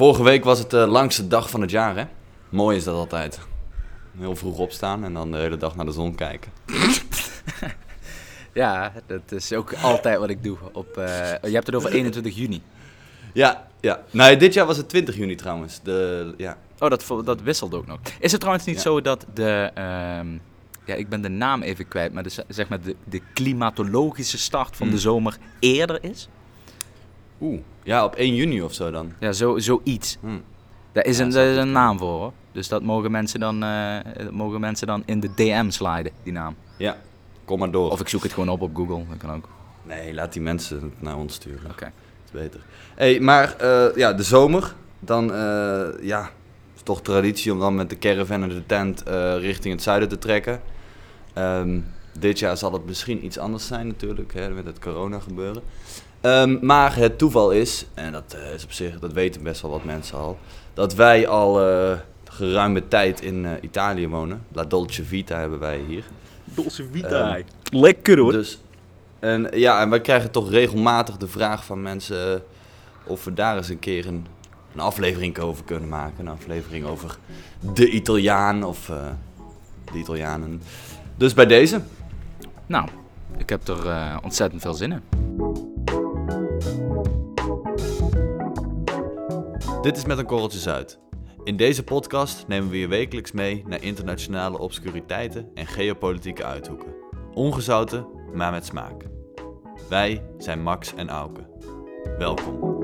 Vorige week was het de langste dag van het jaar, hè? Mooi is dat altijd. Heel vroeg opstaan en dan de hele dag naar de zon kijken. Ja, dat is ook altijd wat ik doe. Op, eh, je hebt het over 21 juni. Ja, ja. Nee, dit jaar was het 20 juni trouwens. De, ja. Oh, dat, dat wisselt ook nog. Is het trouwens niet Ja. zo dat de... ehm, ja, ik ben de naam even kwijt, maar, de, zeg maar de, de klimatologische start van de zomer eerder is? Oeh, ja, op 1 juni of zo dan. Ja, zo, zoiets. Hm. Daar is, Ja, een, daar is een naam voor hoor. Dus dat mogen mensen dan, eh, mogen mensen dan in de DM sliden, die naam. Ja, kom maar door. Of ik zoek het gewoon op op Google, dat kan ook. Nee, laat die mensen het naar ons sturen. Oké. Dat is beter. hey, maar eh, ja, de zomer. Dan, eh, ja, het is toch traditie om dan met de caravan en de tent richting het zuiden te trekken. Ehm, dit jaar zal het misschien iets anders zijn natuurlijk, hè, met het corona gebeuren. Ehm, maar het toeval is, en dat eh, is op zich, dat weten best wel wat mensen al, dat wij al eh, geruime tijd in eh, Italië wonen. La Dolce Vita hebben wij hier. Dolce Vita. Lekker hoor. Dus, en, ja, en wij krijgen toch regelmatig de vraag van mensen of we daar eens een keer een, een aflevering over kunnen maken. Een aflevering over de Italiaan of eh, de Italianen. Dus bij deze. Nou, ik heb er eh, ontzettend veel zin in. Dit is Met een Korreltje Zuid. In deze podcast nemen we je wekelijks mee naar internationale obscuriteiten en geopolitieke uithoeken. Ongezouten, maar met smaak. Wij zijn Max en Auke. Welkom.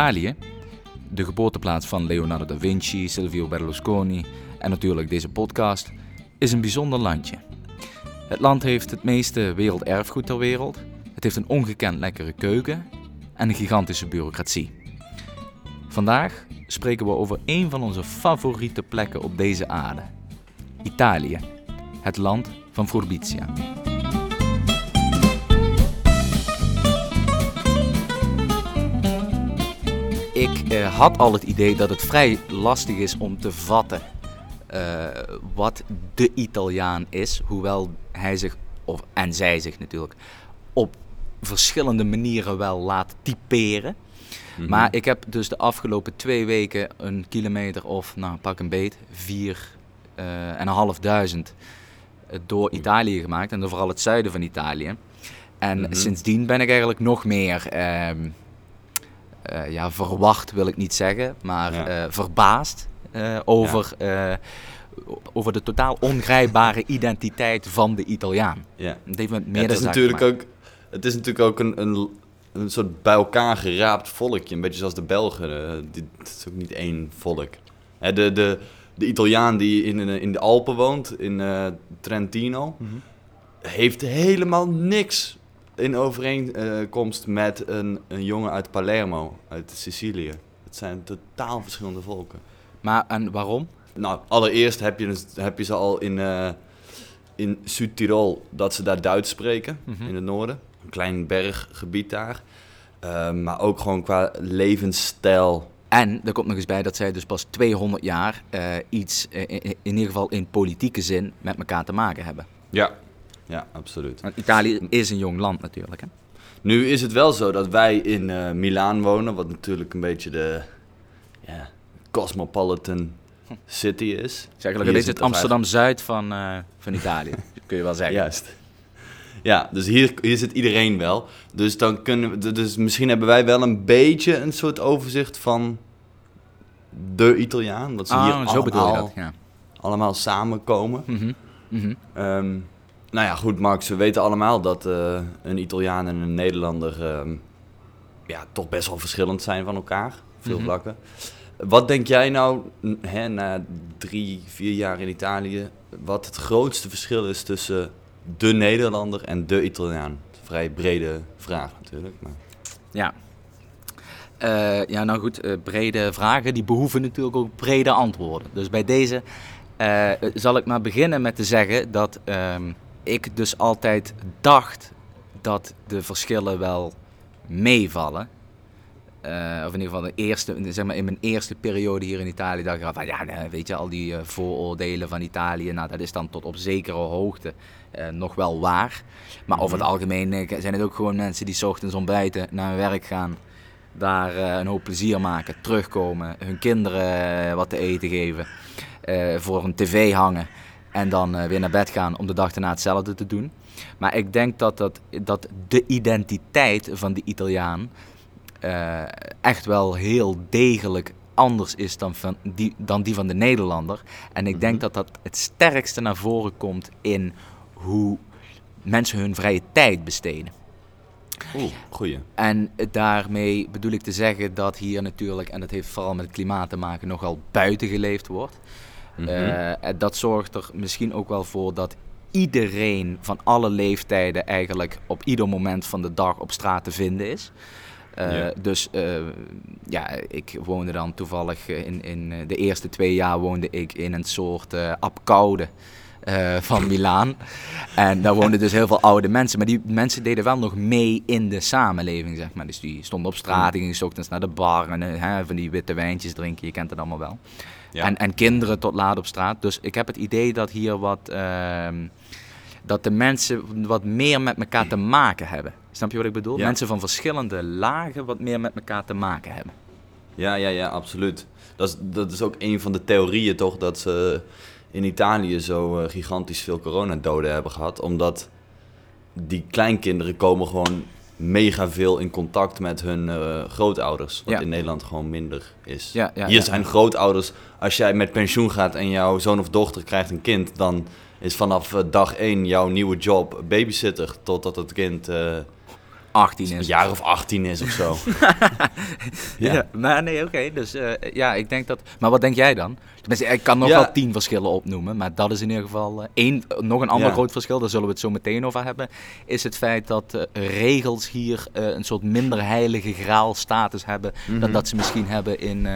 Italië, de geboorteplaats van Leonardo da Vinci, Silvio Berlusconi en natuurlijk deze podcast, is een bijzonder landje. Het land heeft het meeste werelderfgoed ter wereld, het heeft een ongekend lekkere keuken en een gigantische bureaucratie. Vandaag spreken we over een van onze favoriete plekken op deze aarde. Italië, het land van Forbitia. Ik eh, had al het idee dat het vrij lastig is om te vatten eh, wat de Italiaan is, hoewel hij zich, of, en zij zich natuurlijk, op verschillende manieren wel laat typeren. Mhm. Maar ik heb dus de afgelopen twee weken een kilometer of, nou pak een beet, vier eh, en een half duizend door Italië gemaakt. En dan vooral het zuiden van Italië. En Mhm. sindsdien ben ik eigenlijk nog meer, ehm, eh, ja, verwacht wil ik niet zeggen, maar Ja. eh, verbaasd eh, over, eh, over de totaal ongrijpbare identiteit van de Italiaan. Ja. Het heeft met Ja, het, is natuurlijk ook, het is natuurlijk ook een, een, een soort bij elkaar geraapt volkje. Een beetje zoals de Belgen. dit het is ook niet één volk. Hè, de, de, de Italiaan die in, in, de Alpen woont, in eh, Trentino, maken. heeft helemaal niks in overeenkomst met een, een jongen uit Palermo, uit Sicilië. Het zijn totaal verschillende volken. Maar en waarom? Nou, allereerst heb je, dus- heb je ze al in, eh in Zuid-Tirol, dat ze daar Duits spreken, Mhm. in het noorden. Een klein berggebied daar. Eh, maar ook gewoon qua levensstijl. En er komt nog eens bij dat zij dus pas 200 jaar eh, iets, eh, in, in ieder geval in politieke zin, met elkaar te maken hebben. Ja. Ja, absoluut. Want Italië is een jong land natuurlijk. Hè? Nu is het wel zo dat wij in eh Milaan wonen, wat natuurlijk een beetje de cosmopolitan city is. Zeg eigenlijk, Hier dit is het Amsterdam-Zuid van, eh, van Italië, kun je wel zeggen. Juist. Ja, dus hier, hier zit iedereen wel. Dus, dan kunnen we, dus misschien hebben wij wel een beetje een soort overzicht van de Italiaan. Dat ze hier Ah, je allemaal, dat, ja. allemaal samenkomen. Mhm, mhm. Ehm, nou ja, goed Max, we weten allemaal dat eh, een Italiaan en een Nederlander ehm, ja, toch best wel verschillend zijn van elkaar. Veel Mhm. vlakken. Wat denk jij nou, hè, na drie, vier jaar in Italië, wat het grootste verschil is tussen de Nederlander en de Italiaan? Vrij brede vraag natuurlijk. Maar... Ja. Eh, ja, nou goed, eh, brede vragen die behoeven natuurlijk ook brede antwoorden. Dus bij deze zal ik maar beginnen met te zeggen dat ehm, ik dus altijd dacht dat de verschillen wel meevallen. eh, of in ieder geval de eerste, zeg maar in mijn eerste periode hier in Italië, dacht ik van ja, nee, weet je, al die eh, vooroordelen van Italië, nou, dat is dan tot op zekere hoogte eh, nog wel waar. Maar over het Mhm. algemeen zijn het ook gewoon mensen die 's ochtends ontbijten, naar hun werk gaan, daar een hoop plezier maken, terugkomen, hun kinderen wat te eten geven, voor een tv hangen en dan eh, weer naar bed gaan om de dag daarna hetzelfde te doen. Maar ik denk dat, dat, dat de identiteit van de Italiaan eh, echt wel heel degelijk anders is dan, van die, dan die van de Nederlander. En ik denk Mhm. dat dat het sterkste naar voren komt in hoe mensen hun vrije tijd besteden. Oeh, goeie. En daarmee bedoel ik te zeggen dat hier natuurlijk, en dat heeft vooral met het klimaat te maken, nogal buiten geleefd wordt. Mhm. Eh, dat zorgt er misschien ook wel voor dat iedereen van alle leeftijden eigenlijk op ieder moment van de dag op straat te vinden is. Eh, Ja. Dus eh, ja, ik woonde dan toevallig in, in de eerste twee jaar woonde ik in een soort eh apkoude van Milaan. En daar woonden dus heel veel oude mensen. Maar die mensen deden wel nog mee in de samenleving, zeg maar. Dus die stonden op straat, die gingen ochtends naar de bar en hè, van die witte wijntjes drinken. Je kent het allemaal wel. Ja. En, en kinderen tot laat op straat. Dus ik heb het idee dat hier wat. ehm, dat de mensen wat meer met elkaar te maken hebben. Snap je wat ik bedoel? Ja. Mensen van verschillende lagen wat meer met elkaar te maken hebben. Ja, ja, ja, absoluut. Dat is, dat is ook een van de theorieën toch, dat ze in Italië zo eh, gigantisch veel coronadoden hebben gehad. Omdat die kleinkinderen komen gewoon mega veel in contact met hun eh, grootouders. Wat Ja. in Nederland gewoon minder is. Ja, ja, Hier zijn grootouders, als jij met pensioen gaat en jouw zoon of dochter krijgt een kind, dan is vanaf eh, dag één jouw nieuwe job babysitter totdat het kind eh, 18 een is. jaar of 18 is of zo. Ja. maar nee, oké. dus eh, ja, ik denk dat. Maar wat denk jij dan? Tenminste, ik kan nog Ja. wel tien verschillen opnoemen, maar dat is in ieder geval eh, één. Nog een ander Ja. groot verschil, daar zullen we het zo meteen over hebben. Is het feit dat eh, regels hier een soort minder heilige graal status hebben dan Mhm. dat ze misschien hebben in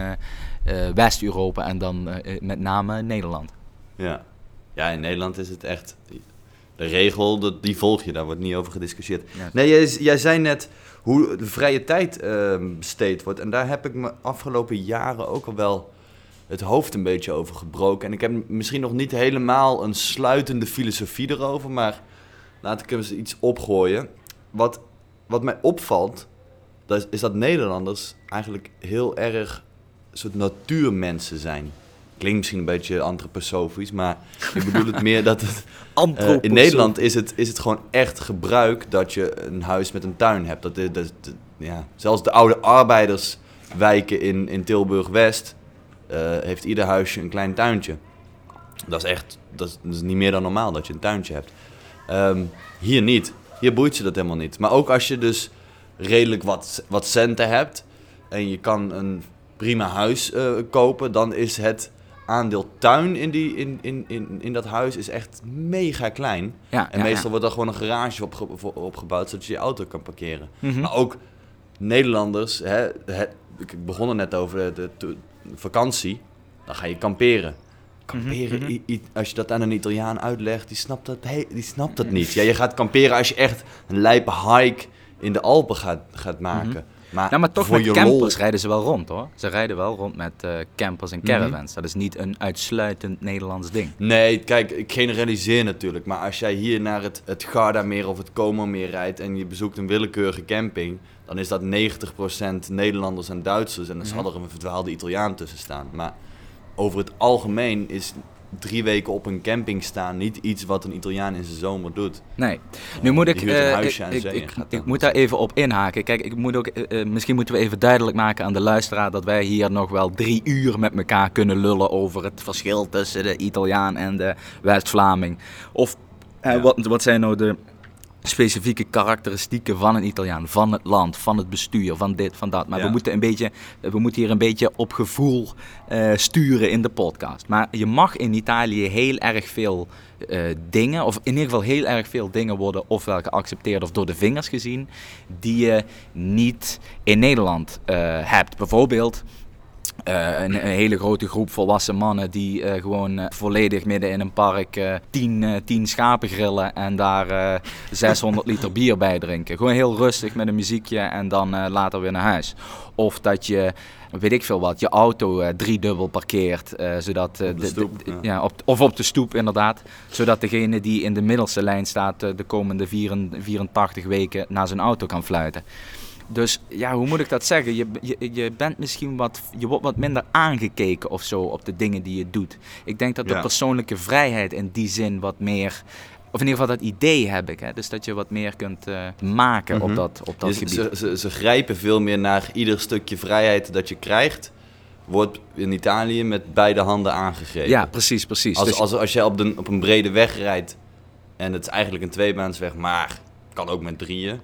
West-Europa en dan met name Nederland. Ja. ja, in Nederland is het echt... De regel, dat- die volg je, daar wordt niet over gediscussieerd. Ja. Nee, jij, jij zei net hoe de vrije tijd besteed wordt. En daar heb ik me afgelopen jaren ook al wel het hoofd een beetje over gebroken. En ik heb misschien nog niet helemaal een sluitende filosofie erover, maar laat ik eens iets opgooien. Wat, wat mij opvalt, dat is, is dat Nederlanders eigenlijk heel erg soort natuurmensen zijn. Klinkt misschien een beetje antroposofisch, maar ik bedoel het meer dat het... eh, in Nederland is het, is het gewoon echt gebruik dat je een huis met een tuin hebt. Dat, dat, dat- ja. Zelfs de oude arbeiderswijken in, in Tilburg-West eh, heeft ieder huisje een klein tuintje. Dat is echt, dat is, dat is niet meer dan normaal dat je een tuintje hebt. Ehm, hier niet. Hier boeit je dat helemaal niet. Maar ook als je dus redelijk wat, wat centen hebt en je kan een prima huis eh, kopen, dan is het aandeel tuin in, die, in, in, in, in dat huis is echt mega klein. Ja, En ja, meestal ja. wordt er gewoon een garage voor- opgebouwd zodat je je auto kan parkeren. Mhm. Maar ook Nederlanders, hè, hè, ik begon er net over de, de- de vakantie, dan ga je kamperen. Kamperen, Mhm, mhm. i- i- als je dat aan een Italiaan uitlegt, die snapt dat, he- die snapt dat niet. Ja, je gaat kamperen als je echt een lijpe hike in de Alpen gaat, gaat maken. Maar, Nou, maar toch voor met je campers lol- rijden ze wel rond hoor. Ze rijden wel rond met eh, campers en Mhm. caravans. Dat is niet een uitsluitend Nederlands ding. Nee, kijk, ik generaliseer natuurlijk. Maar als jij hier naar het, het Gardameer of het Como-meer rijdt en je bezoekt een willekeurige camping, dan is dat 90% Nederlanders en Duitsers. En dan zal Mhm. er een verdwaalde Italiaan tussen staan. Maar over het algemeen is drie weken op een camping staan niet iets wat een Italiaan in zijn zomer doet. Nee. Nu moet ik, die huurt een huisje ik, ik, ik, ik moet daar even op inhaken. Kijk, ik moet ook, eh, eh, misschien moeten we even duidelijk maken aan de luisteraar dat wij hier nog wel drie uur met elkaar kunnen lullen over het verschil tussen de Italiaan en de West-Vlaming. Of Ja. wat, wat zijn nou de specifieke karakteristieken van een Italiaan, van het land, van het bestuur, van dit, van dat. Maar we, moeten een beetje, we moeten hier een beetje op gevoel eh, sturen in de podcast. Maar je mag in Italië heel erg veel eh, dingen, of in ieder geval heel erg veel dingen worden ofwel geaccepteerd of door de vingers gezien, die je niet in Nederland eh, hebt. Bijvoorbeeld Uh, een, een, hele grote groep volwassen mannen die uh, gewoon uh, volledig midden in een park tien, tien schapen grillen en daar 600 liter bier bij drinken. Gewoon heel rustig met een muziekje en dan later weer naar huis. Of dat je, weet ik veel wat, je auto driedubbel parkeert. zodat, op de stoep, de, de, ja. op, of op de stoep inderdaad. Zodat degene die in de middelste lijn staat de komende 84 weken naar zijn auto kan fluiten. Dus ja, hoe moet ik dat zeggen? Je, je, je bent misschien wat, je wordt wat minder aangekeken of zo op de dingen die je doet. Ik denk dat de Ja. persoonlijke vrijheid in die zin wat meer, of in ieder geval dat idee heb ik. Hè? Dus dat je wat meer kunt eh, maken op Mhm. dat, op dat Dus gebied. ze, ze, ze grijpen veel meer naar ieder stukje vrijheid dat je krijgt, wordt in Italië met beide handen aangegrepen. Ja, precies, precies. Als, Dus- als, als je op, de, op een brede weg rijdt en het is eigenlijk een tweebaansweg, maar kan ook met drieën.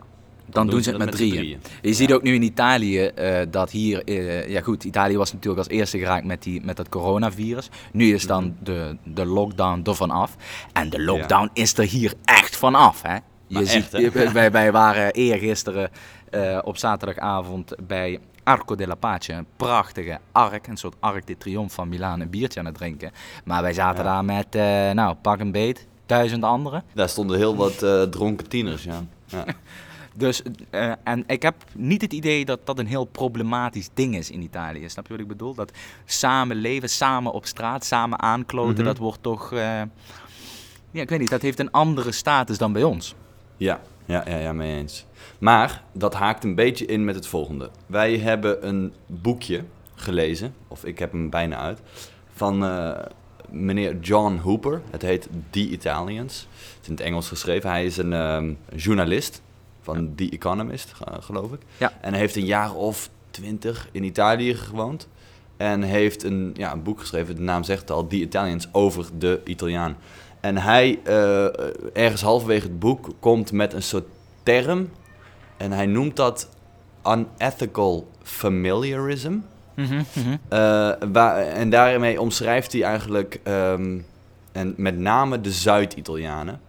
Dan doen ze het met drieën. Je ziet ook nu in Italië eh, dat hier, eh, ja goed, Italië was natuurlijk als eerste geraakt met, die, met dat coronavirus. Nu is dan Mhm. de, de lockdown er vanaf. En de lockdown is er hier echt vanaf, hè? Je Maar ziet, echt, hè? wij, wij waren eergisteren eh op zaterdagavond bij Arco della Pace, een prachtige ark, een soort arc de triomphe van Milaan, een biertje aan het drinken. Maar wij zaten Ja. daar met, nou, pak een beet, duizend anderen. Daar stonden heel wat dronken tieners, ja. Dus, eh, en ik heb niet het idee dat dat een heel problematisch ding is in Italië. Snap je wat ik bedoel? Dat samen leven, samen op straat, samen aankloten, Mhm. dat wordt toch... eh, ja, ik weet niet, dat heeft een andere status dan bij ons. Ja, ja, ja, ja, mee eens. Maar dat haakt een beetje in met het volgende. Wij hebben een boekje gelezen, of ik heb hem bijna uit, van eh, meneer John Hooper. Het heet The Italians. Het is in het Engels geschreven. Hij is een ehm, journalist van The Economist, eh, geloof ik. Ja. En hij heeft een jaar of twintig in Italië gewoond. En heeft een, ja, een boek geschreven, de naam zegt het al, The Italians, over de Italiaan. En hij, eh, ergens halverwege het boek, komt met een soort term. En hij noemt dat unethical familiarism. Eh, waar, en daarmee omschrijft hij eigenlijk, ehm, en met name de Zuid-Italianen.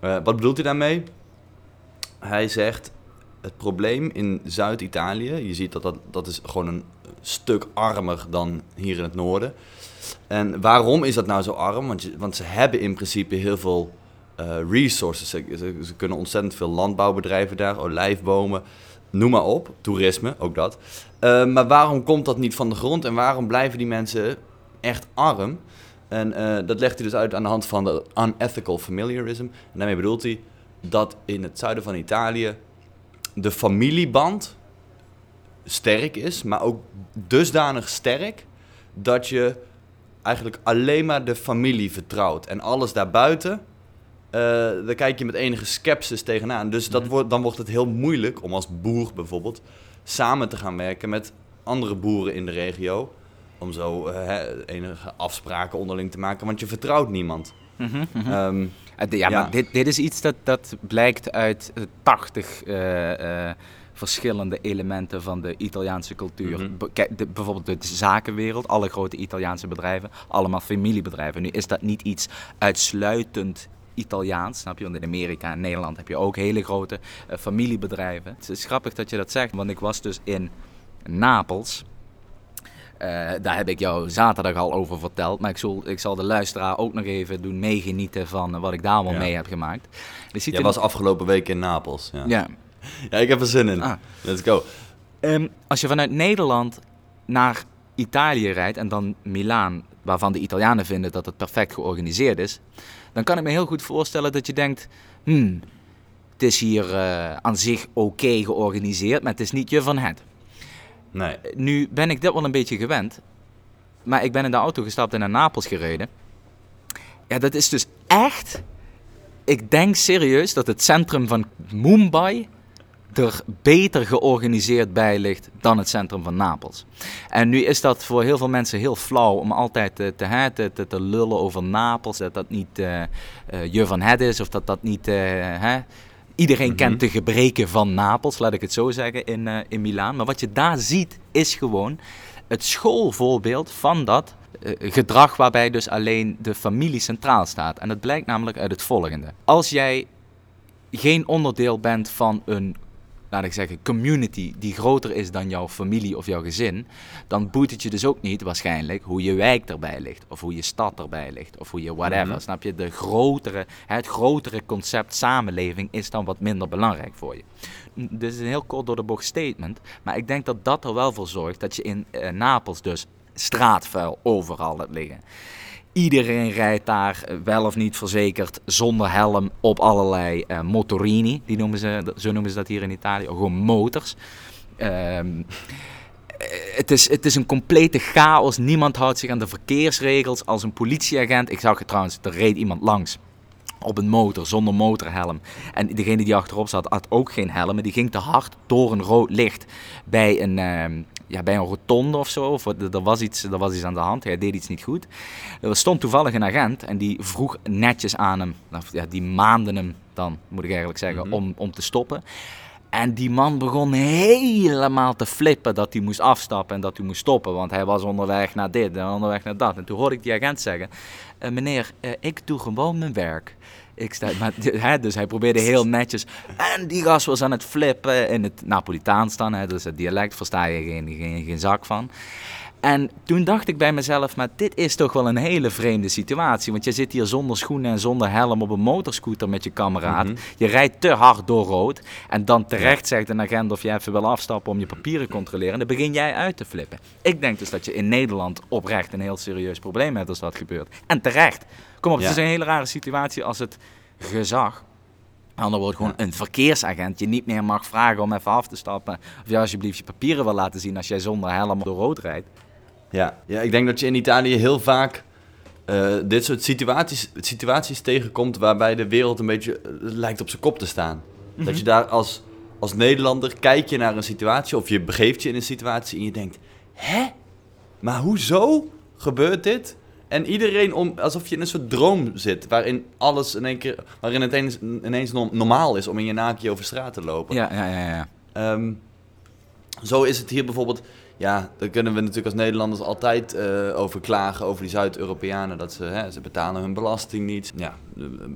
Eh, wat bedoelt hij daarmee? Hij zegt, het probleem in Zuid-Italië, je ziet dat, dat dat is gewoon een stuk armer dan hier in het noorden. En waarom is dat nou zo arm? Want, ze hebben in principe heel veel eh, resources. Ze kunnen ontzettend veel landbouwbedrijven daar, olijfbomen, noem maar op. Toerisme, ook dat. Eh, maar waarom komt dat niet van de grond en waarom blijven die mensen echt arm? En eh, dat legt hij dus uit aan de hand van de unethical familiarism. En daarmee bedoelt hij dat in het zuiden van Italië de familieband sterk is, maar ook dusdanig sterk dat je eigenlijk alleen maar de familie vertrouwt. En alles daarbuiten, eh, daar kijk je met enige sceptisch tegenaan. Dus dat Mhm. wordt, dan wordt het heel moeilijk om als boer bijvoorbeeld samen te gaan werken met andere boeren in de regio. Om zo eh, enige afspraken onderling te maken, want je vertrouwt niemand. De- Ja, Ja. maar dit, dit is iets dat, dat blijkt uit eh, 80 eh, eh, verschillende elementen van de Italiaanse cultuur. Mhm. Kijk, de- bijvoorbeeld de zakenwereld, alle grote Italiaanse bedrijven, allemaal familiebedrijven. Nu is dat niet iets uitsluitend Italiaans, snap je? Want in Amerika en Nederland heb je ook hele grote eh, familiebedrijven. Het is grappig dat je dat zegt, want ik was dus in Napels. Eh, daar heb ik jou zaterdag al over verteld. Maar ik zal, ik zal de luisteraar ook nog even doen meegenieten van wat ik daar allemaal Ja. mee heb gemaakt. Jij in- was afgelopen week in Napels. Ja, ja. ja. ik heb er zin in. Ah. Let's go. Ehm, als je vanuit Nederland naar Italië rijdt en dan Milaan, waarvan de Italianen vinden dat het perfect georganiseerd is, dan kan ik me heel goed voorstellen dat je denkt: hmm, het is hier eh, aan zich oké georganiseerd, maar het is niet je van het. Nee. Nu ben ik dit wel een beetje gewend. Maar ik ben in de auto gestapt en naar Napels gereden. Ja, dat is dus echt. Ik denk serieus dat het centrum van Mumbai er beter georganiseerd bij ligt dan het centrum van Napels. En nu is dat voor heel veel mensen heel flauw om altijd te, te, te, te, te lullen over Napels. Dat dat niet eh, eh, je van het is of dat dat niet. eh, hè. Iedereen Mhm. kent de gebreken van Napels, laat ik het zo zeggen, in, eh, in Milaan. Maar wat je daar ziet is gewoon het schoolvoorbeeld van dat eh, gedrag waarbij dus alleen de familie centraal staat. En dat blijkt namelijk uit het volgende. Als jij geen onderdeel bent van een laat ik zeggen, community die groter is dan jouw familie of jouw gezin, dan boeit het je dus ook niet waarschijnlijk hoe je wijk erbij ligt, of hoe je stad erbij ligt, of hoe je whatever. Mhm. Snap je? De grotere, het grotere concept samenleving is dan wat minder belangrijk voor je. Dit is een heel kort door de bocht statement, maar ik denk dat dat er wel voor zorgt dat je in eh, Napels dus straatvuil overal hebt liggen. Iedereen rijdt daar eh, wel of niet verzekerd zonder helm op allerlei eh, motorini. Die noemen ze, zo noemen ze dat hier in Italië. Gewoon motors. Ehm, eh, het, is, het is een complete chaos. Niemand houdt zich aan de verkeersregels. Als een politieagent. Ik zag het trouwens, er reed iemand langs. Op een motor, zonder motorhelm. En degene die achterop zat, had ook geen helm. En die ging te hard door een rood licht. Bij een, ehm, ja, bij een rotonde of zo. Of, er, was iets, er was iets aan de hand. Hij deed iets niet goed. Er stond toevallig een agent. En die vroeg netjes aan hem. Of, ja, die maande hem dan, moet ik eigenlijk zeggen, Mhm. om, om te stoppen. En die man begon helemaal te flippen dat hij moest afstappen en dat hij moest stoppen. Want hij was onderweg naar dit en onderweg naar dat. En toen hoorde ik die agent zeggen: "Eh, Meneer, eh, ik doe gewoon mijn werk. Ik sta, maar, dus hij probeerde heel netjes. En die gast was aan het flippen in het Napolitaans dan. Hè, dus het dialect versta je geen, geen, geen zak van. En toen dacht ik bij mezelf, maar dit is toch wel een hele vreemde situatie. Want je zit hier zonder schoenen en zonder helm op een motorscooter met je kameraad. Mhm. Je rijdt te hard door rood. En dan terecht zegt een agent of je even wil afstappen om je papieren te controleren. En dan begin jij uit te flippen. Ik denk dus dat je in Nederland oprecht een heel serieus probleem hebt als dat gebeurt. En terecht. Kom op, Ja. het is een hele rare situatie als het gezag... Ander wordt gewoon een verkeersagent je niet meer mag vragen om even af te stappen. Of je alsjeblieft je papieren wil laten zien als jij zonder helm door rood rijdt. Ja. ja, ik denk dat je in Italië heel vaak eh, dit soort situaties, situaties tegenkomt waarbij de wereld een beetje eh, lijkt op zijn kop te staan. Dat je daar als, als Nederlander kijk je naar een situatie of je begeeft je in een situatie en je denkt, hè? Maar hoezo gebeurt dit? En iedereen om, alsof je in een soort droom zit, waarin alles in één keer, waarin het ineens, ineens no- normaal is om in je naakje over straat te lopen. Ja, ja, ja. ja. Ehm, zo is het hier bijvoorbeeld. Ja, daar kunnen we natuurlijk als Nederlanders altijd eh, over klagen, over die Zuid-Europeanen. Dat ze, hè, ze betalen hun belasting niet. Ja, de,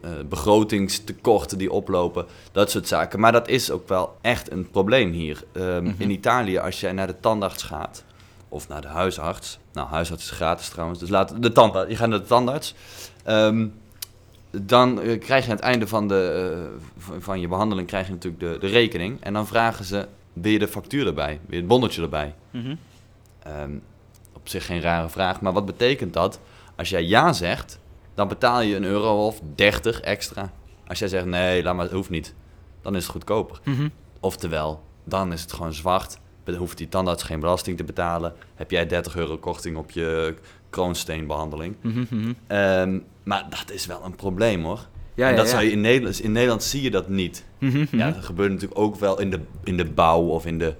eh, begrotingstekorten die oplopen. Dat soort zaken. Maar dat is ook wel echt een probleem hier. Ehm, Mhm. In Italië, als jij naar de tandarts gaat, of naar de huisarts. Nou, huisarts is gratis trouwens, dus laat de tandarts. Je gaat naar de tandarts. Ehm, dan eh, krijg je aan het einde van, de, eh, van je behandeling krijg je natuurlijk de, de rekening. En dan vragen ze, wil je de factuur erbij? Wil je het bonnetje erbij? Mhm. Ehm, op zich geen rare vraag, maar wat betekent dat? Als jij ja zegt, dan betaal je een euro of 30 extra. Als jij zegt nee, laat maar, het hoeft niet, dan is het goedkoper. Mhm. Oftewel, dan is het gewoon zwart. Dan hoeft die tandarts geen belasting te betalen. Heb jij 30 euro korting op je kroonsteenbehandeling. Mhm, mhm. Ehm, maar dat is wel een probleem hoor. Ja, en ja, dat ja. zou je in Nederland, in Nederland zie je dat niet. Mhm, mhm. Ja, dat gebeurt natuurlijk ook wel in de, in de bouw of in de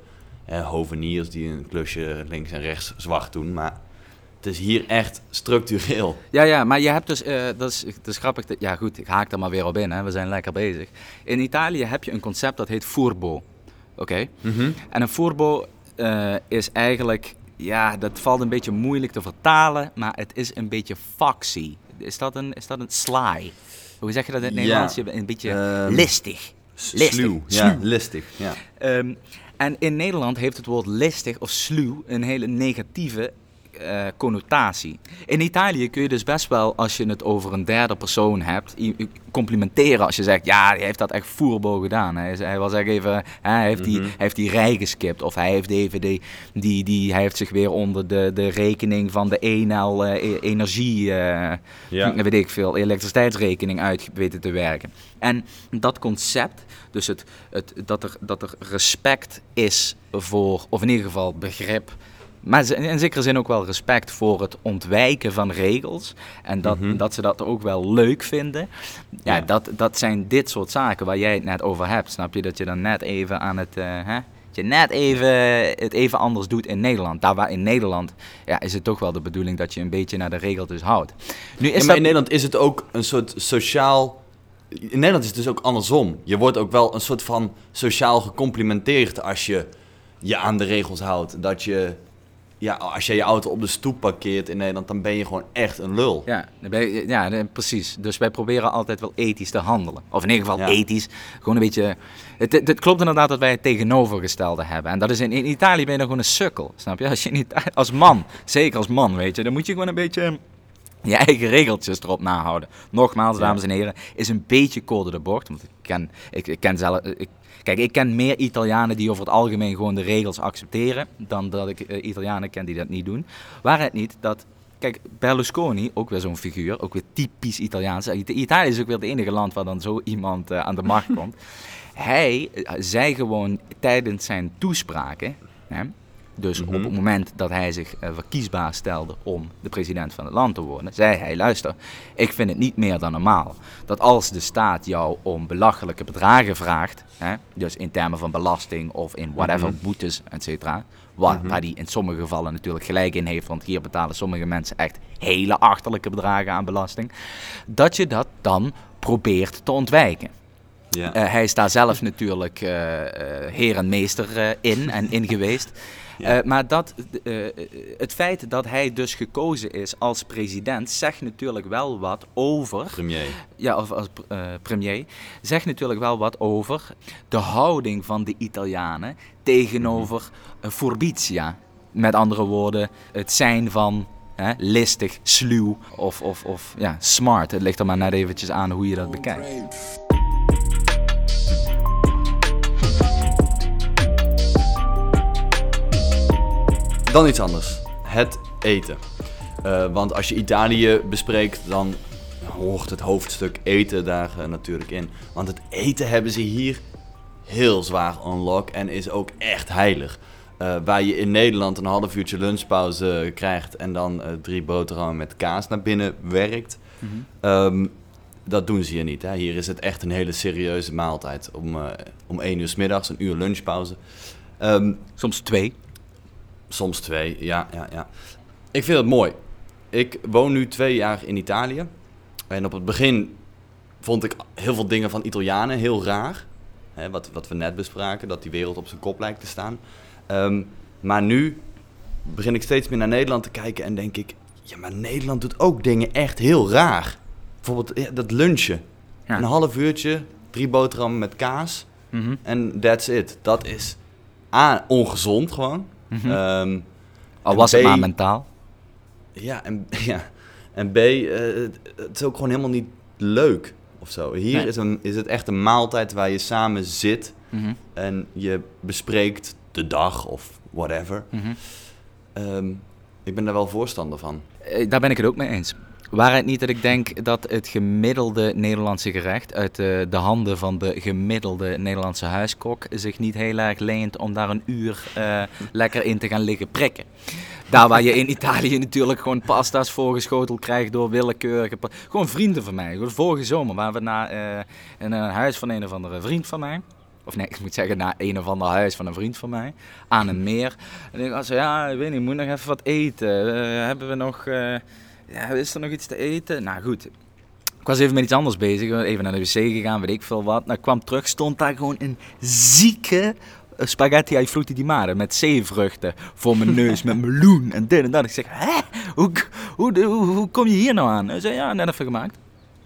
eh, hoveniers die een klusje links en rechts zwart doen. Maar het is hier echt structureel. Ja, ja, maar je hebt dus, eh, dat, is, dat is grappig, dat- ja goed, ik haak er maar weer op in, hè. we zijn lekker bezig. In Italië heb je een concept dat heet furbo, oké? En een furbo eh, is eigenlijk, ja, dat valt een beetje moeilijk te vertalen, maar het is een beetje foxy. Is dat een, is dat een sly? Hoe zeg je dat in het. Nederlands? Je bent een beetje Ehm, listig. Listig. Sluw. Ja, listig. Ja. Ehm, en in Nederland heeft het woord listig of sluw een hele negatieve eh, connotatie. In Italië kun je dus best wel, als je het over een derde persoon hebt, complimenteren als je zegt, ja, hij heeft dat echt voerbo gedaan. Hij, hij was echt even, hè, hij, heeft die, Mhm. hij heeft die rij geskipt of hij heeft even die, die, die, hij heeft zich weer onder de, de rekening van de Enel eh, e- energie, eh, Ja. weet ik veel, elektriciteitsrekening uit weten te werken. En dat concept, dus het, het, dat, er, dat er respect is voor, of in ieder geval begrip, maar in zekere zin ook wel respect voor het ontwijken van regels. En dat, Mhm. dat ze dat ook wel leuk vinden. Ja, Ja. Dat, dat zijn dit soort zaken waar jij het net over hebt. Snap je? Dat je dan net even aan het... eh, hè? Dat je net even het even anders doet in Nederland. Daar waar in Nederland ja, is het toch wel de bedoeling dat je een beetje naar de regeltjes houdt. Nu is Ja, maar dat... in Nederland is het ook een soort sociaal. In Nederland is het dus ook andersom. Je wordt ook wel een soort van sociaal gecomplimenteerd als je je aan de regels houdt. Dat je ja, als je je auto op de stoep parkeert in Nederland, dan ben je gewoon echt een lul. Ja, je- ja, precies. Dus wij proberen altijd wel ethisch te handelen. Of in ieder geval Ja. ethisch. Gewoon een beetje... Het, het, het klopt inderdaad dat wij het tegenovergestelde hebben. En dat is in, in Italië ben je dan gewoon een sukkel. Snap je? Als je in Italië, als man, zeker als man, weet je, dan moet je gewoon een beetje je eigen regeltjes erop nahouden. Nogmaals, Ja. dames en heren, is een beetje code de bocht. Want ik ken, ik, ik ken zelf... Ik, Kijk, ik ken meer Italianen die over het algemeen gewoon de regels accepteren, dan dat ik eh, Italianen ken die dat niet doen. Waar het niet dat Kijk, Berlusconi, ook weer zo'n figuur, ook weer typisch Italiaans. Ita- Italië is ook weer het enige land waar dan zo iemand eh, aan de macht komt. Hij eh, zei gewoon tijdens zijn toespraken, hè, dus Mhm. op het moment dat hij zich eh, verkiesbaar stelde om de president van het land te worden, zei hij, luister, ik vind het niet meer dan normaal dat als de staat jou om belachelijke bedragen vraagt, hè, dus in termen van belasting of in whatever Mhm. boetes, et cetera, waar, Mhm. waar die in sommige gevallen natuurlijk gelijk in heeft, want hier betalen sommige mensen echt hele achterlijke bedragen aan belasting, dat je dat dan probeert te ontwijken. Ja. Eh, hij is daar zelf natuurlijk eh, heer en meester in en in geweest. Ja. Eh, maar dat, eh, het feit dat hij dus gekozen is als president, zegt natuurlijk wel wat over Premier. ja, of als eh, premier, zegt natuurlijk wel wat over de houding van de Italianen tegenover uh, Forbitia. Met andere woorden, het zijn van hè, listig, sluw of, of, of ja, smart. Het ligt er maar net eventjes aan hoe je dat bekijkt. Dan iets anders. Het eten. Eh, want als je Italië bespreekt, dan hoort het hoofdstuk eten daar eh, natuurlijk in. Want het eten hebben ze hier heel zwaar on lock en is ook echt heilig. Eh, waar je in Nederland een half uurtje lunchpauze krijgt en dan drie boterhammen met kaas naar binnen werkt. Ehm, dat doen ze hier niet. Hè. Hier is het echt een hele serieuze maaltijd. Om, om één uur 's middags, een uur lunchpauze. Ehm, Soms twee. Soms twee, ja, ja, ja. Ik vind het mooi. Ik woon nu twee jaar in Italië. En op het begin vond ik heel veel dingen van Italianen heel raar. Hè, wat, wat we net bespraken, dat die wereld op zijn kop lijkt te staan. Ehm, maar nu begin ik steeds meer naar Nederland te kijken en denk ik... Ja, maar Nederland doet ook dingen echt heel raar. Bijvoorbeeld ja, dat lunchen. Ja. Een half uurtje, drie boterhammen met kaas Mhm. en that's it. Dat is A, ongezond gewoon. Mhm. Ehm, Al was het maar mentaal. ja, en, ja. en B, eh, het, is ook gewoon helemaal niet leuk of zo. Hier Nee. is, een, is het echt een maaltijd waar je samen zit Mhm. en je bespreekt de dag of whatever. Mhm. Ehm, ik ben daar wel voorstander van. Eh, Daar ben ik het ook mee eens. Waarheid niet dat ik denk dat het gemiddelde Nederlandse gerecht uit de, de handen van de gemiddelde Nederlandse huiskok zich niet heel erg leent om daar een uur eh, lekker in te gaan liggen prikken. Daar waar je in Italië natuurlijk gewoon pasta's voorgeschoteld krijgt door willekeurige... Gewoon vrienden van mij. Vorige zomer waren we naar eh, een, huis van een of andere vriend van mij. Of nee, ik moet zeggen naar een of ander huis van een vriend van mij. Aan een meer. En ik was zo, ja, ik weet niet, ik moet nog even wat eten. Eh, hebben we nog... ja, is er nog iets te eten? Nou goed. Ik was even met iets anders bezig. Even naar de wc gegaan, weet ik veel wat. Nou, ik kwam terug, stond daar gewoon een zieke eh, spaghetti ai frutti di mare met zeevruchten voor mijn neus, met meloen en dit en dat. Ik zeg, hè? Hoe, hoe, hoe, hoe kom je hier nou aan? Hij zei, ja, net even gemaakt.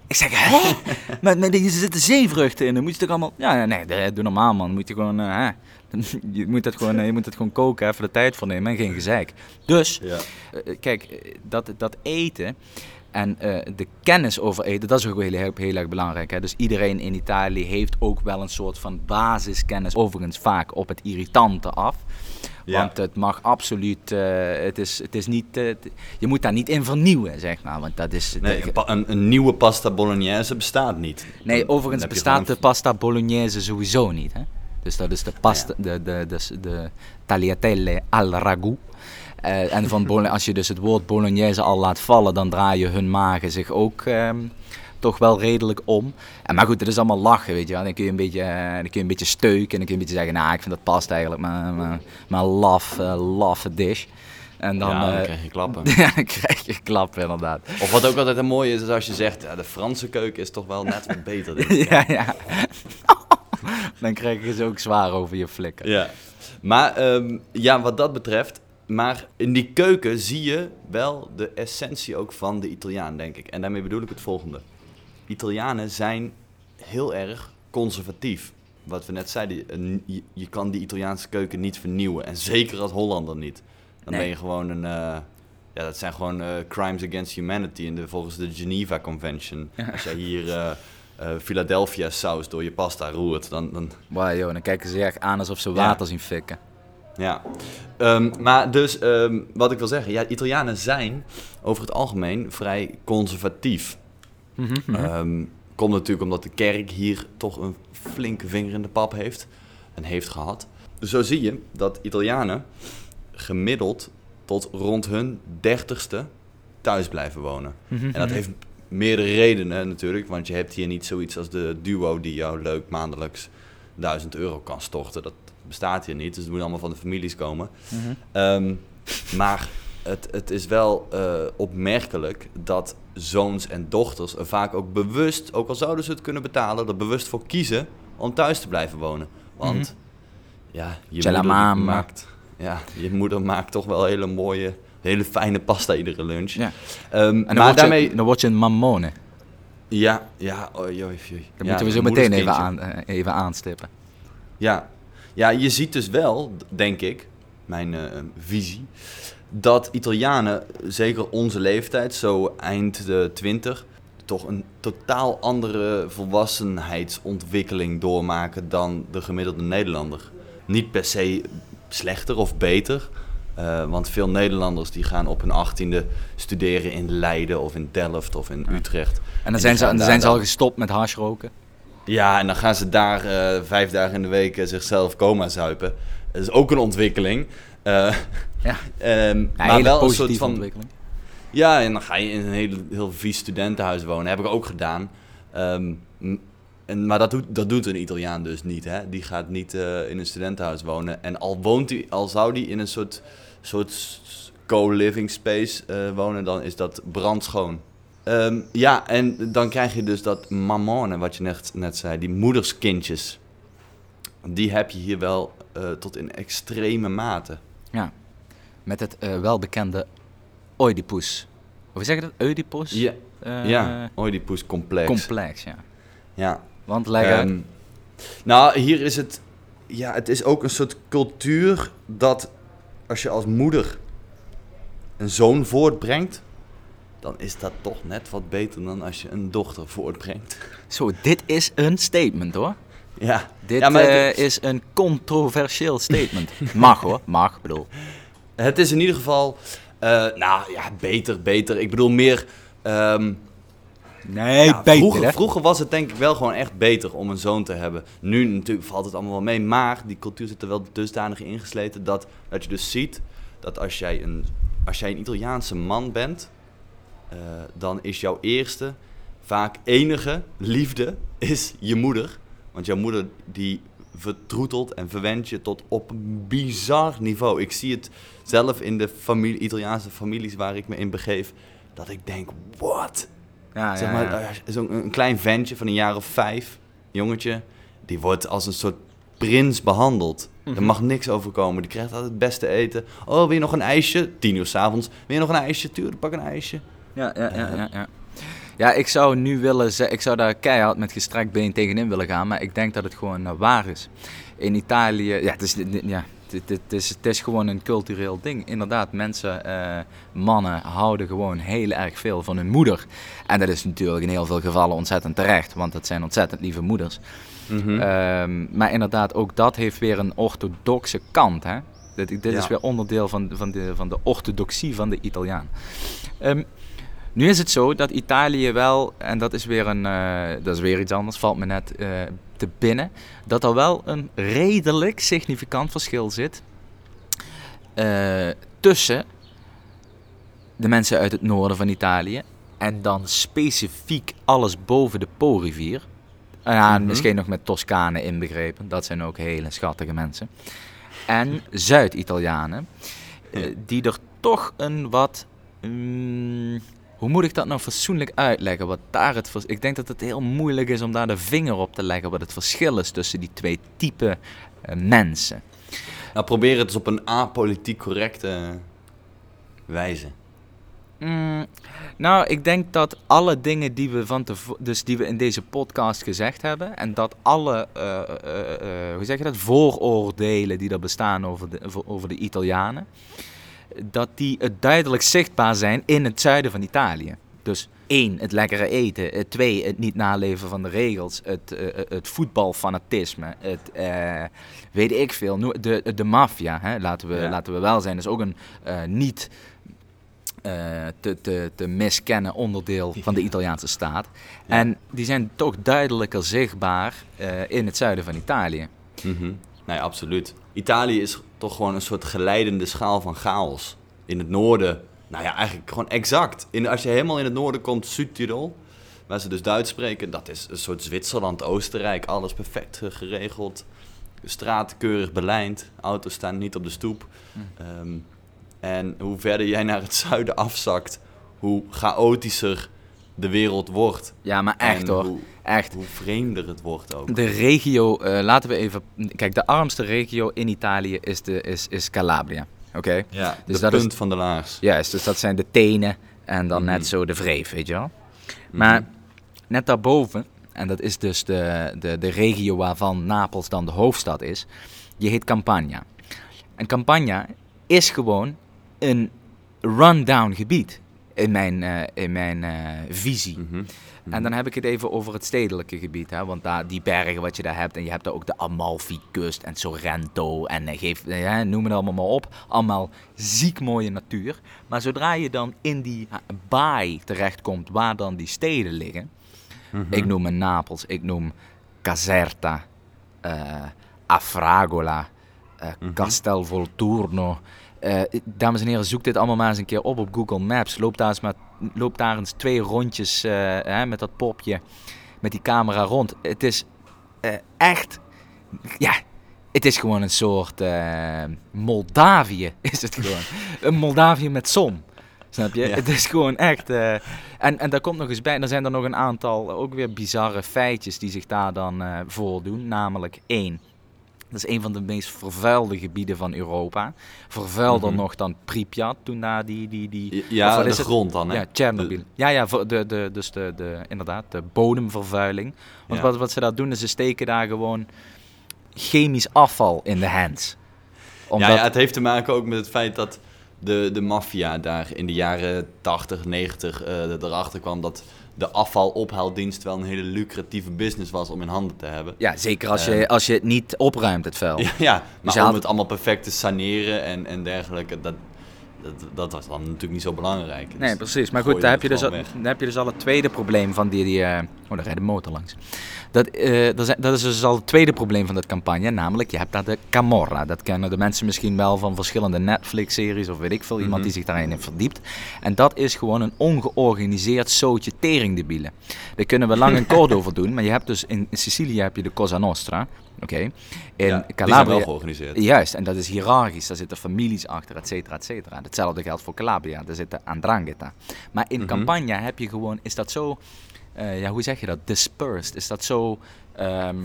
Ik zeg, hè? met, met, er zitten zeevruchten in. Dan moet je toch allemaal... Ja, nee, dat- doe normaal, man. Moet je gewoon... eh? Je moet, het gewoon, eh, je moet het gewoon koken, even de tijd voor nemen en geen gezeik. Dus, Ja. eh, kijk, dat, dat eten en de kennis over eten, dat is ook heel, heel, heel erg belangrijk. Hè? Dus iedereen in Italië heeft ook wel een soort van basiskennis, overigens vaak op het irritante af. Ja. Want het mag absoluut, eh, het, is, het is niet, eh, je moet daar niet in vernieuwen, zeg maar. Want dat is, Nee, een, een, een nieuwe pasta bolognese bestaat niet. Nee, overigens bestaat de pasta bolognese sowieso niet. Hè? Dus dat is de pasta, de, de, de, de tagliatelle al ragu. Eh, en van als je dus het woord bolognese al laat vallen, dan draaien hun magen zich ook ehm, toch wel redelijk om. En, maar goed, het is allemaal lachen, weet je wel. Dan kun je een beetje, eh, dan kun je een beetje steuken en dan kun je een beetje zeggen, nou, ik vind dat past eigenlijk maar, maar, maar laf, eh, laffe dish. En dan, ja, dan eh, krijg je klappen. ja, dan krijg je klappen inderdaad. Of wat ook altijd een mooie is, is als je zegt, ja, de Franse keuken is toch wel net wat beter. Ja, ja. dan krijg je ze ook zwaar over je flikken. Ja. Maar ehm, ja, wat dat betreft, maar in die keuken zie je wel de essentie ook van de Italiaan, denk ik. En daarmee bedoel ik het volgende. Italianen zijn heel erg conservatief. Wat we net zeiden, je, je kan die Italiaanse keuken niet vernieuwen. En zeker als Hollander niet. Dan Nee. ben je gewoon een... eh, ja, dat zijn gewoon eh, crimes against humanity in de, volgens de Geneva Convention. Ja. Als jij hier eh, Philadelphia saus door je pasta roert, dan, dan, Wow, joh, dan kijken ze echt aan alsof ze Ja. water zien fikken. Ja, Ehm, maar dus ehm, wat ik wil zeggen, ja, Italianen zijn over het algemeen vrij conservatief. Mhm, mhm. Ehm, komt natuurlijk omdat de kerk hier toch een flinke vinger in de pap heeft en heeft gehad. Zo zie je dat Italianen gemiddeld tot rond hun dertigste thuis blijven wonen. Mhm, En dat heeft meerdere redenen natuurlijk, want je hebt hier niet zoiets als de duo die jou leuk maandelijks 1000 euro kan storten. Dat bestaat hier niet, dus het moet allemaal van de families komen. Ehm, maar het, het is wel eh, opmerkelijk dat zoons en dochters er vaak ook bewust, ook al zouden ze het kunnen betalen, er bewust voor kiezen om thuis te blijven wonen. Want ja, je moeder maakt, ja, je moeder maakt toch wel hele mooie, hele fijne pasta iedere lunch. Ja. Ehm, maar word je, daarmee, dan word je een mammone. ja, ja, oei, oei, oei. Dat Ja, moeten we zo een meteen even, aan, eh, even aanstippen. Ja. ja, je ziet dus wel, denk ik, mijn eh, visie, dat Italianen, zeker onze leeftijd, zo eind de twintig, toch een totaal andere volwassenheidsontwikkeling doormaken dan de gemiddelde Nederlander. Niet per se slechter of beter, eh, want veel Nederlanders die gaan op hun achttiende studeren in Leiden of in Delft of in. Utrecht. En dan zijn ze, dan zijn ze al gestopt met hashroken. Ja, en dan gaan ze daar eh, vijf dagen in de week eh, zichzelf coma zuipen. Dat is ook een ontwikkeling. Eh, Ja. ehm, Ja, maar wel een soort van. ontwikkeling. Ja, en dan ga je in een heel, heel vies studentenhuis wonen. Heb ik ook gedaan. Ehm, en, maar dat doet, dat doet een Italiaan dus niet. Hè? Die gaat niet eh, in een studentenhuis wonen. En al, woont hij, al zou die in een soort, soort co-living space eh, wonen, dan is dat brandschoon. Ehm, ja, en dan krijg je dus dat mamone, wat je net, net zei, die moederskindjes. Die heb je hier wel eh, tot in extreme mate. Ja. Met het eh, welbekende Oedipus. Hoe zeg je dat? Oedipus? Ja, Eh, ja. Oedipus complex. Complex, ja. ja. Want leg uit. Ehm, nou, hier is het. Ja, het is ook een soort cultuur dat als je als moeder een zoon voortbrengt, dan is dat toch net wat beter dan als je een dochter voortbrengt. Zo, dit is een statement hoor. Ja, Dit Ja, maar eh, is een controversieel statement. Mag hoor, mag, bedoel. het is in ieder geval. eh, nou ja, beter, beter. Ik bedoel meer. ehm, Nee, ja, vroeger, vroeger was het denk ik wel gewoon echt beter om een zoon te hebben. Nu natuurlijk valt het allemaal wel mee, maar die cultuur zit er wel dusdanig ingesleten dat, dat je dus ziet dat als jij een, als jij een Italiaanse man bent, eh, dan is jouw eerste, vaak enige liefde is je moeder. Want jouw moeder die vertroetelt en verwendt je tot op een bizar niveau. Ik zie het zelf in de familie, Italiaanse families waar ik me in begeef, dat ik denk, what? Ja, Zeg maar, ja. eh, zo'n een klein ventje van een jaar of vijf, jongetje, die wordt als een soort prins behandeld. Er Mhm. mag niks overkomen. Die krijgt altijd het beste eten. Oh, wil je nog een ijsje? Tien uur s'avonds. Wil je nog een ijsje? Tuurlijk, pak een ijsje. Ja, ja, ja, ja, ja. Ja, ik zou nu willen zeggen, ik zou daar keihard met gestrekt been tegenin willen gaan, maar ik denk dat het gewoon eh, waar is. In Italië, ja, het is, ja, het, is, het is gewoon een cultureel ding. Inderdaad, mensen, eh, mannen houden gewoon heel erg veel van hun moeder. En dat is natuurlijk in heel veel gevallen ontzettend terecht, want het zijn ontzettend lieve moeders. Mhm. Ehm, maar inderdaad, ook dat heeft weer een orthodoxe kant. Hè? Dit, dit is weer onderdeel van, van, de, van de orthodoxie van de Italiaan. Ehm, nu is het zo dat Italië wel, en dat is weer, een, eh, dat is weer iets anders, valt me net eh, te binnen, dat er wel een redelijk significant verschil zit eh, tussen de mensen uit het noorden van Italië en dan specifiek alles boven de Po-rivier. En Mhm. misschien nog met Toscanen inbegrepen, dat zijn ook hele schattige mensen. En Zuid-Italianen, eh, die er toch een wat. mm, hoe moet ik dat nou fatsoenlijk uitleggen? Wat daar het ik denk dat het heel moeilijk is om daar de vinger op te leggen wat het verschil is tussen die twee typen eh, mensen. Nou, probeer het eens op een apolitiek correcte wijze. Mm, nou, ik denk dat alle dingen die we, van dus die we in deze podcast gezegd hebben, en dat alle eh, eh, hoe zeg je dat, vooroordelen die er bestaan over de, over de Italianen, dat die het duidelijk zichtbaar zijn in het zuiden van Italië. Dus één, het lekkere eten. eh, twee, het niet naleven van de regels. Het, eh, eh, het voetbalfanatisme. Het, weet ik veel. De, de maffia, laten, we, Ja. laten we wel zijn. is ook een niet te, te, te miskennen onderdeel van de Italiaanse staat. Ja. En die zijn toch duidelijker zichtbaar in het zuiden van Italië. Mhm. Nee, absoluut. Italië is toch gewoon een soort geleidende schaal van chaos. In het noorden, nou ja, eigenlijk gewoon exact. In, als je helemaal in het noorden komt, Zuid-Tirol, waar ze dus Duits spreken, dat is een soort Zwitserland, Oostenrijk, alles perfect geregeld. De straten keurig belijnd, auto's staan niet op de stoep. Ehm, en hoe verder jij naar het zuiden afzakt, hoe chaotischer de wereld wordt. Ja, maar echt En hoor. Hoe, Echt. hoe vreemder het wordt ook. De regio, eh, laten we even. Kijk, de armste regio in Italië is, de, is, is Calabria. Oké? Ja, Dus de dat is- punt van de laars. Juist, dus dat zijn de tenen en dan Mhm. net zo de wreef, weet je wel. Maar Mhm. net daarboven, en dat is dus de, de, de regio waarvan Napels dan de hoofdstad is, die heet Campania. En Campania is gewoon een rundown gebied in mijn, eh, in mijn eh, visie. Mhm. En dan heb ik het even over het stedelijke gebied. Hè? Want daar, die bergen wat je daar hebt. En je hebt daar ook de Amalfi-kust en Sorrento. En eh, geef, noem het allemaal maar op. Allemaal ziek mooie natuur. Maar zodra je dan in die baai terechtkomt waar dan die steden liggen. Mhm. Ik noem Napels, ik noem Caserta, Afragola, Mhm. Castel Volturno. Eh, dames en heren, zoek dit allemaal maar eens een keer op op Google Maps. Loop daar eens, maar, loop daar eens twee rondjes eh, hè, met dat popje, met die camera rond. Het is eh, echt, ja, het is gewoon een soort Moldavië, is het gewoon. een Moldavië met zon. Snap je? Ja. Het is gewoon echt. en, en daar komt nog eens bij, er zijn er nog een aantal ook weer bizarre feitjes die zich daar dan eh, voordoen. Namelijk één. Dat is een van de meest vervuilde gebieden van Europa. Vervuilder Mhm. nog dan Pripyat, toen daar die... die, die Ja, de is het? grond dan, hè? Ja, Tsjernobyl. Ja, ja, voor de, de, dus de, de, inderdaad, de bodemvervuiling. Want Ja. wat, wat ze daar doen, is ze steken daar gewoon chemisch afval in de hands. Omdat, Ja, ja, het heeft te maken ook met het feit dat de, de maffia daar in de jaren 80, 90 eh, erachter kwam dat de afvalophuildienst wel een hele lucratieve business was om in handen te hebben. ja, zeker als, je, als je het niet opruimt, het vuil. Ja, ja maar om had- het allemaal perfect te saneren en, en dergelijke, dat, dat, dat was dan natuurlijk niet zo belangrijk. Dus Nee, precies. Maar goed, daar heb, je dus al, daar heb je dus al het tweede probleem van die... die eh, oh, daar rijdt een motor langs. Dat, eh, dat, is, dat is dus al het tweede probleem van dat campagne. Namelijk, je hebt daar de Camorra. Dat kennen de mensen misschien wel van verschillende Netflix-series of weet ik veel. Iemand Mhm. die zich daarin heeft verdiept. En dat is gewoon een ongeorganiseerd zootje teringdebielen. Daar kunnen we lang en kort over doen. Maar je hebt dus in, in Sicilië heb je de Cosa Nostra. Oké. In Ja, die zijn wel Calabria... georganiseerd. Juist, en dat is hiërarchisch. Daar zitten families achter, et cetera, et cetera. Hetzelfde geldt voor Calabria. Daar zit de Andrangheta. Maar in Mhm. Campania heb je gewoon... Is dat zo... eh, ja, hoe zeg je dat? Dispersed. Is dat zo... ehm,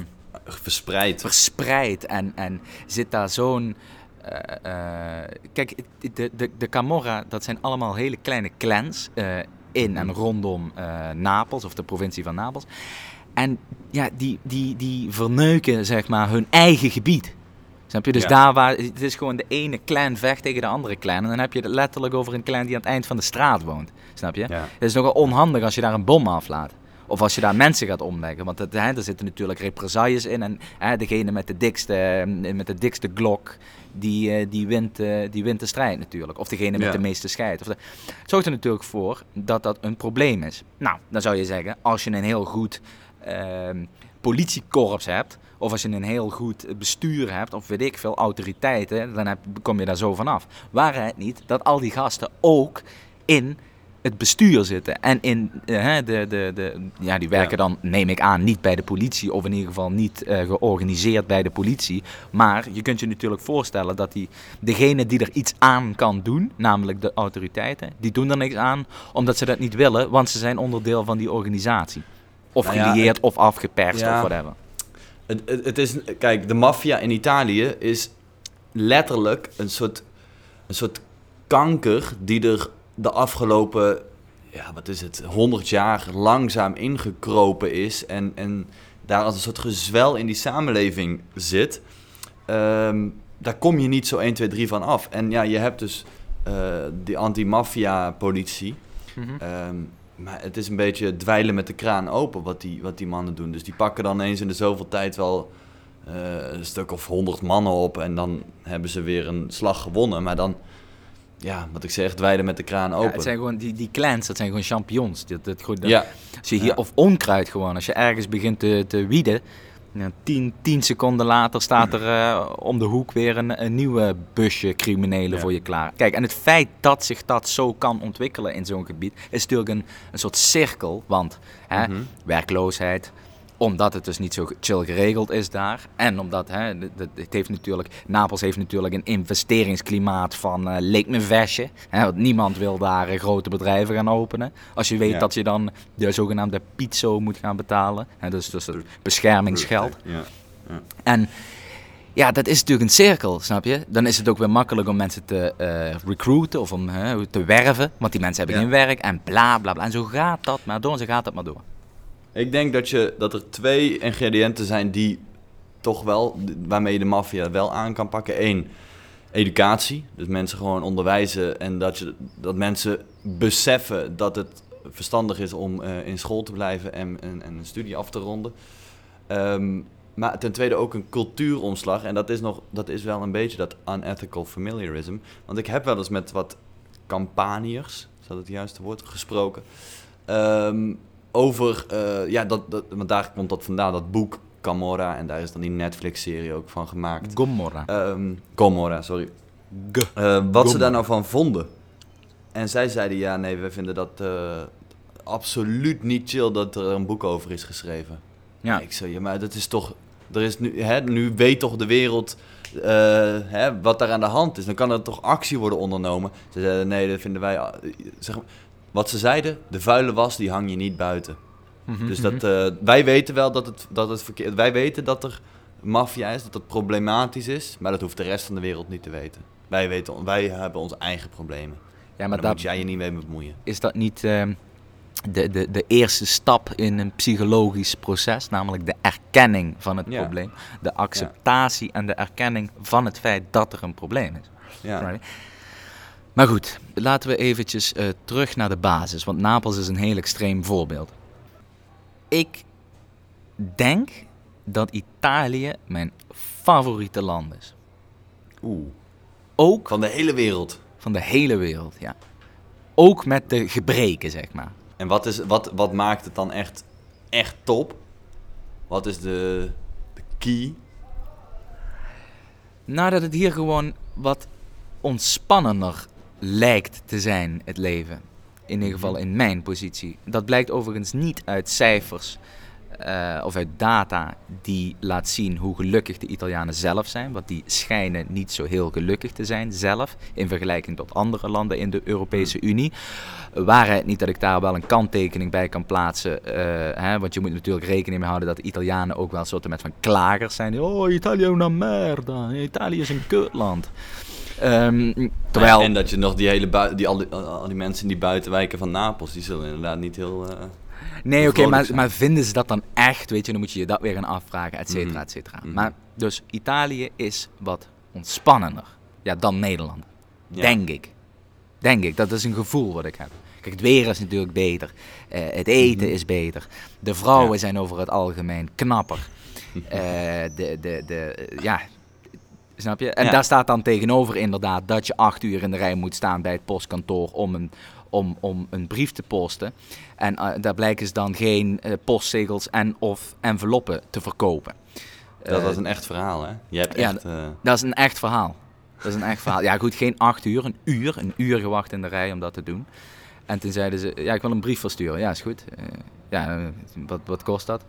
Verspreid. verspreid en, en zit daar zo'n... eh, eh, kijk, de, de, de Camorra, dat zijn allemaal hele kleine clans in en rondom Napels, of de provincie van Napels. En ja, die, die, die verneuken, zeg maar, hun eigen gebied. Snap je? Dus Ja. daar waar... Het is gewoon de ene clan vecht tegen de andere clan. En dan heb je het letterlijk over een clan die aan het eind van de straat woont. Snap je? Ja. Het is nogal onhandig als je daar een bom aflaat. Of als je daar mensen gaat omleggen. Want het, hè, er zitten natuurlijk represailles in. En hè, degene met de dikste, eh, met de dikste glok, die, eh, die, wint, eh, die wint de strijd natuurlijk. Of degene met Ja. de meeste scheid. Of de, het zorgt er natuurlijk voor dat dat een probleem is. Nou, dan zou je zeggen, als je een heel goed politiekorps hebt... of als je een heel goed bestuur hebt, of weet ik veel, autoriteiten... dan heb, kom je daar zo vanaf. Waren het niet dat al die gasten ook in het bestuur zitten. En in, eh, hè, de, de, de, ja, die werken Ja. dan, neem ik aan, niet bij de politie. Of in ieder geval niet eh, georganiseerd bij de politie. Maar je kunt je natuurlijk voorstellen dat die, degene die er iets aan kan doen, namelijk de autoriteiten, die doen er niks aan omdat ze dat niet willen, want ze zijn onderdeel van die organisatie. Of Nou ja, gelieerd of afgeperst ja. of whatever. Het, het, het is, kijk, de maffia in Italië is letterlijk een soort, een soort kanker die er de afgelopen, ja, wat is het, 100 jaar langzaam ingekropen is. En, en daar als een soort gezwel in die samenleving zit. Ehm, daar kom je niet zo 1, 2, 3 van af. En ja, je hebt dus eh, die anti-maffia-politie. Mhm. Ehm, maar het is een beetje dweilen met de kraan open wat die, wat die mannen doen. Dus die pakken dan eens in de zoveel tijd wel eh, een stuk of honderd mannen op. En dan hebben ze weer een slag gewonnen. Maar dan, ja, wat ik zeg, dweilen met de kraan Ja, open. het zijn gewoon die, die clans, dat zijn gewoon champions. Dat, dat, goed, dat- ja, Als je hier, Ja. Of onkruid gewoon. Als je ergens begint te, te wieden. Ja, tien, tien seconden later staat er eh, om de hoek weer een, een nieuwe busje criminelen Ja. voor je klaar. Kijk, en het feit dat zich dat zo kan ontwikkelen in zo'n gebied is natuurlijk een, een soort cirkel. Want hè, Mhm. werkloosheid, omdat het dus niet zo chill geregeld is daar. En omdat hè, het heeft natuurlijk, Napels heeft natuurlijk een investeringsklimaat van eh leek me vestje. Hè, want niemand wil daar eh, grote bedrijven gaan openen. Als je weet Ja. dat je dan de zogenaamde pizzo moet gaan betalen. Hè, dus, dus het beschermingsgeld. Ja. En ja, dat is natuurlijk een cirkel, snap je? Dan is het ook weer makkelijk om mensen te eh, recruiten of om te werven. Want die mensen hebben Ja. geen werk en bla bla bla. En zo gaat dat maar door en zo gaat dat maar door. Ik denk dat, je, dat er twee ingrediënten zijn die toch wel, waarmee je de maffia wel aan kan pakken. Eén, educatie. Dus mensen gewoon onderwijzen en dat, je, dat mensen beseffen dat het verstandig is om eh, in school te blijven en, en, en een studie af te ronden. Ehm, maar ten tweede ook een cultuuromslag. En dat is, nog, dat is wel een beetje dat unethical familiarism. Want ik heb wel eens met wat campaniërs, is dat het juiste woord, gesproken. Ehm, over, eh, ja, dat, dat, want daar komt dat vandaan, dat boek Camorra. En daar is dan die Netflix-serie ook van gemaakt. Gomorra. Ehm Gomorra, sorry. G. Eh, wat ze daar nou van vonden. En zij zeiden, ja, nee, we vinden dat eh, absoluut niet chill dat er een boek over is geschreven. Ja. Ik zei, ja, maar dat is toch... Er is nu, hè, nu weet toch de wereld hè, wat daar aan de hand is. Dan kan er toch actie worden ondernomen. Ze zeiden, nee, dat vinden wij... Zeg, maar, wat ze zeiden, de vuile was, die hang je niet buiten. Mhm, Dus mhm. dat, eh, wij weten wel dat het, dat het verkeerd... Wij weten dat er maffia is, dat het problematisch is. Maar dat hoeft de rest van de wereld niet te weten. Wij, weten, wij hebben onze eigen problemen. ja, Maar daar dat, moet jij je niet mee bemoeien. is dat niet ehm, de, de, de eerste stap in een psychologisch proces, namelijk de erkenning van het Ja. probleem, de acceptatie en de erkenning van het feit dat er een probleem is. Ja. Right. Maar goed, laten we eventjes eh, terug naar de basis, want Napels is een heel extreem voorbeeld. Ik denk dat Italië mijn favoriete land is. Oeh. Ook Van de hele wereld. van de hele wereld, ja. Ook met de gebreken, zeg maar. En wat, is, wat, wat maakt het dan echt, echt top? Wat is de, de key? Nou, dat het hier gewoon wat ontspannender lijkt te zijn, het leven. In ieder geval in mijn positie. Dat blijkt overigens niet uit cijfers eh, of uit data die laat zien hoe gelukkig de Italianen zelf zijn. Want die schijnen niet zo heel gelukkig te zijn zelf. In vergelijking tot andere landen in de Europese Unie. Waarheid niet dat ik daar wel een kanttekening bij kan plaatsen. eh, hè, want je moet natuurlijk rekening mee houden dat de Italianen ook wel soorten met van klagers zijn. Oh, Italië is una merda. Italië is een kutland. Ehm, terwijl... En dat je nog die hele die, al, die, al die mensen in die buitenwijken van Napels, die zullen inderdaad niet heel... eh, Nee, oké, maar, zijn. maar vinden ze dat dan echt? Weet je, dan moet je je dat weer gaan afvragen, et cetera, Mhm. et cetera. Mhm. Maar dus Italië is wat ontspannender ja, dan Nederland. ja. Denk ik. Denk ik. Dat is een gevoel wat ik heb. Kijk, het weer is natuurlijk beter. Eh, het eten Mhm. is beter. De vrouwen Ja. zijn over het algemeen knapper. Eh, de, de, de, ja, snap je? En Ja. daar staat dan tegenover inderdaad dat je acht uur in de rij moet staan bij het postkantoor om een, om, om een brief te posten. En eh, daar blijken ze dan geen eh, postzegels en of enveloppen te verkopen. Dat Eh, was een echt verhaal, hè? Je hebt ja, echt... eh, dat is een echt verhaal. Dat is een echt verhaal. Ja, goed, geen acht uur, een uur. Een uur gewacht in de rij om dat te doen. En toen zeiden ze, ja, ik wil een brief versturen. Ja, is goed. Eh, ja, eh, wat, wat kost dat?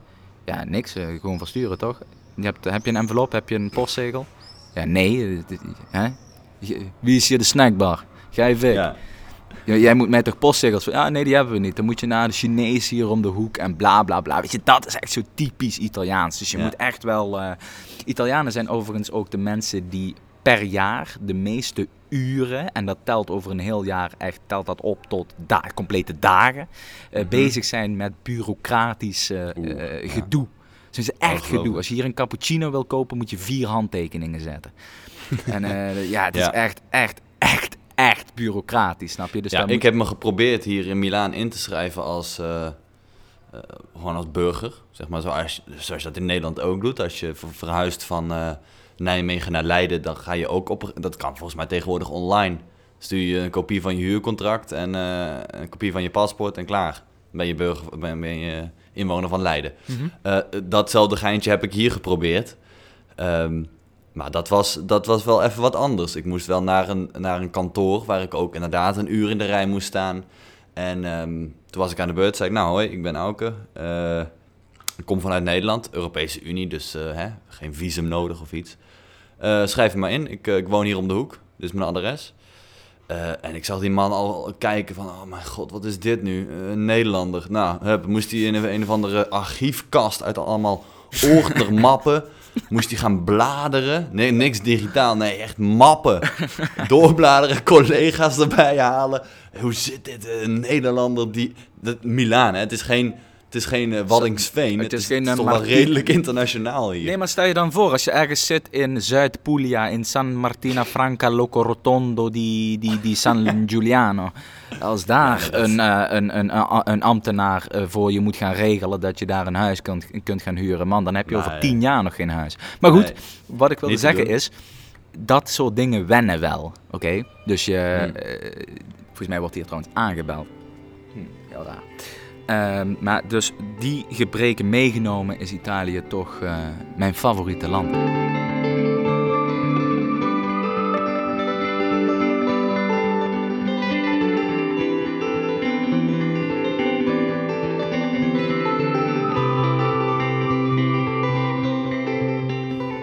Ja, niks. eh, gewoon versturen, toch? Je hebt, heb je een envelop? Heb je een postzegel? Ja, nee. eh, hè? Wie is hier de snackbar? Ga je weg. ja. Jij moet mij toch postzegels... Ja, nee, die hebben we niet. Dan moet je naar de Chinees hier om de hoek en bla bla bla. Weet je, dat is echt zo typisch Italiaans. Dus je Ja. moet echt wel... eh, Italianen zijn overigens ook de mensen die per jaar de meeste uren, en dat telt over een heel jaar echt, telt dat op tot da complete dagen, eh, Mhm. bezig zijn met bureaucratisch Oeh, ja. Ze is echt gedoe. Als je hier een cappuccino wil kopen, moet je vier handtekeningen zetten. en eh, ja, het is Ja. echt, echt, echt, echt bureaucratisch, snap je? Dus ja, ik moet- heb me geprobeerd hier in Milaan in te schrijven als, eh, eh, gewoon als burger. Zeg maar zoals, zoals je dat in Nederland ook doet. Als je ver- verhuist van Nijmegen naar Leiden, dan ga je ook op... Dat kan volgens mij tegenwoordig online. Stuur je een kopie van je huurcontract en een kopie van je paspoort en klaar. Ben je, burger, ben, ben je inwoner van Leiden. Mhm. Eh, datzelfde geintje heb ik hier geprobeerd. Ehm, maar dat was, dat was wel even wat anders. Ik moest wel naar een, naar een kantoor waar ik ook inderdaad een uur in de rij moest staan. En ehm, toen was ik aan de beurt, zei ik, nou hoi, ik ben Auke. Eh, ik kom vanuit Nederland, Europese Unie, dus eh, hè, geen visum nodig of iets. Schrijf me maar in, ik, ik woon hier om de hoek, dit is mijn adres. Eh, en ik zag die man al kijken van, oh mijn god, wat is dit nu? Eh, Een Nederlander. Nou, hup, moest hij in een, een of andere archiefkast uit allemaal ordnermappen... moest hij gaan bladeren. Nee, niks digitaal, nee, echt mappen. Doorbladeren, collega's erbij halen. Hoe zit dit? Een Nederlander die... Dat, Milaan, hè? Het is geen, het is geen eh, Waddingsveen. Het Het, is geen, is eh, toch wel redelijk internationaal hier. Nee, maar stel je dan voor, als je ergens zit in Zuid-Puglia, in San Martina Franca Loco Rotondo di, di, di San Giuliano. Als daar Ja, dat- een, eh, een, een, een, een ambtenaar voor je moet gaan regelen dat je daar een huis kunt, kunt gaan huren, man, dan heb je over tien jaar nog geen huis. Maar goed, Nee. wat ik wilde zeggen is, dat soort dingen wennen wel, oké? Dus je, Hmm. volgens mij wordt hier trouwens aangebeld. Hm, heel raar. Ehm, maar dus die gebreken meegenomen is Italië toch eh, mijn favoriete land.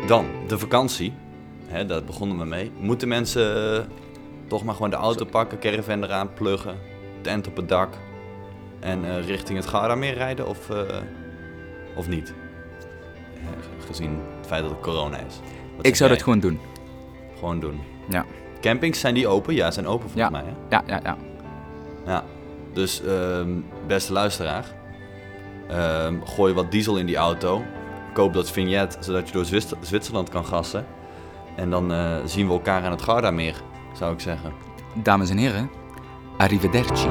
Dan, de vakantie. Hè, daar begonnen we mee. Moeten mensen eh, toch maar gewoon de auto pakken, caravan eraan pluggen, tent op het dak en eh, richting het Gardameer rijden of, eh, of niet? Gezien het feit dat het corona is. Wat Ik zou jij? dat gewoon doen. gewoon doen. Ja. Campings, zijn die open? Ja, zijn open volgens Ja. mij. Hè? Ja, ja, ja. Ja, dus ehm, beste luisteraar, ehm, gooi wat diesel in die auto. Koop dat vignet, zodat je door Zwitser- Zwitserland kan gassen. En dan eh, zien we elkaar aan het Gardameer, zou ik zeggen. Dames en heren, arrivederci.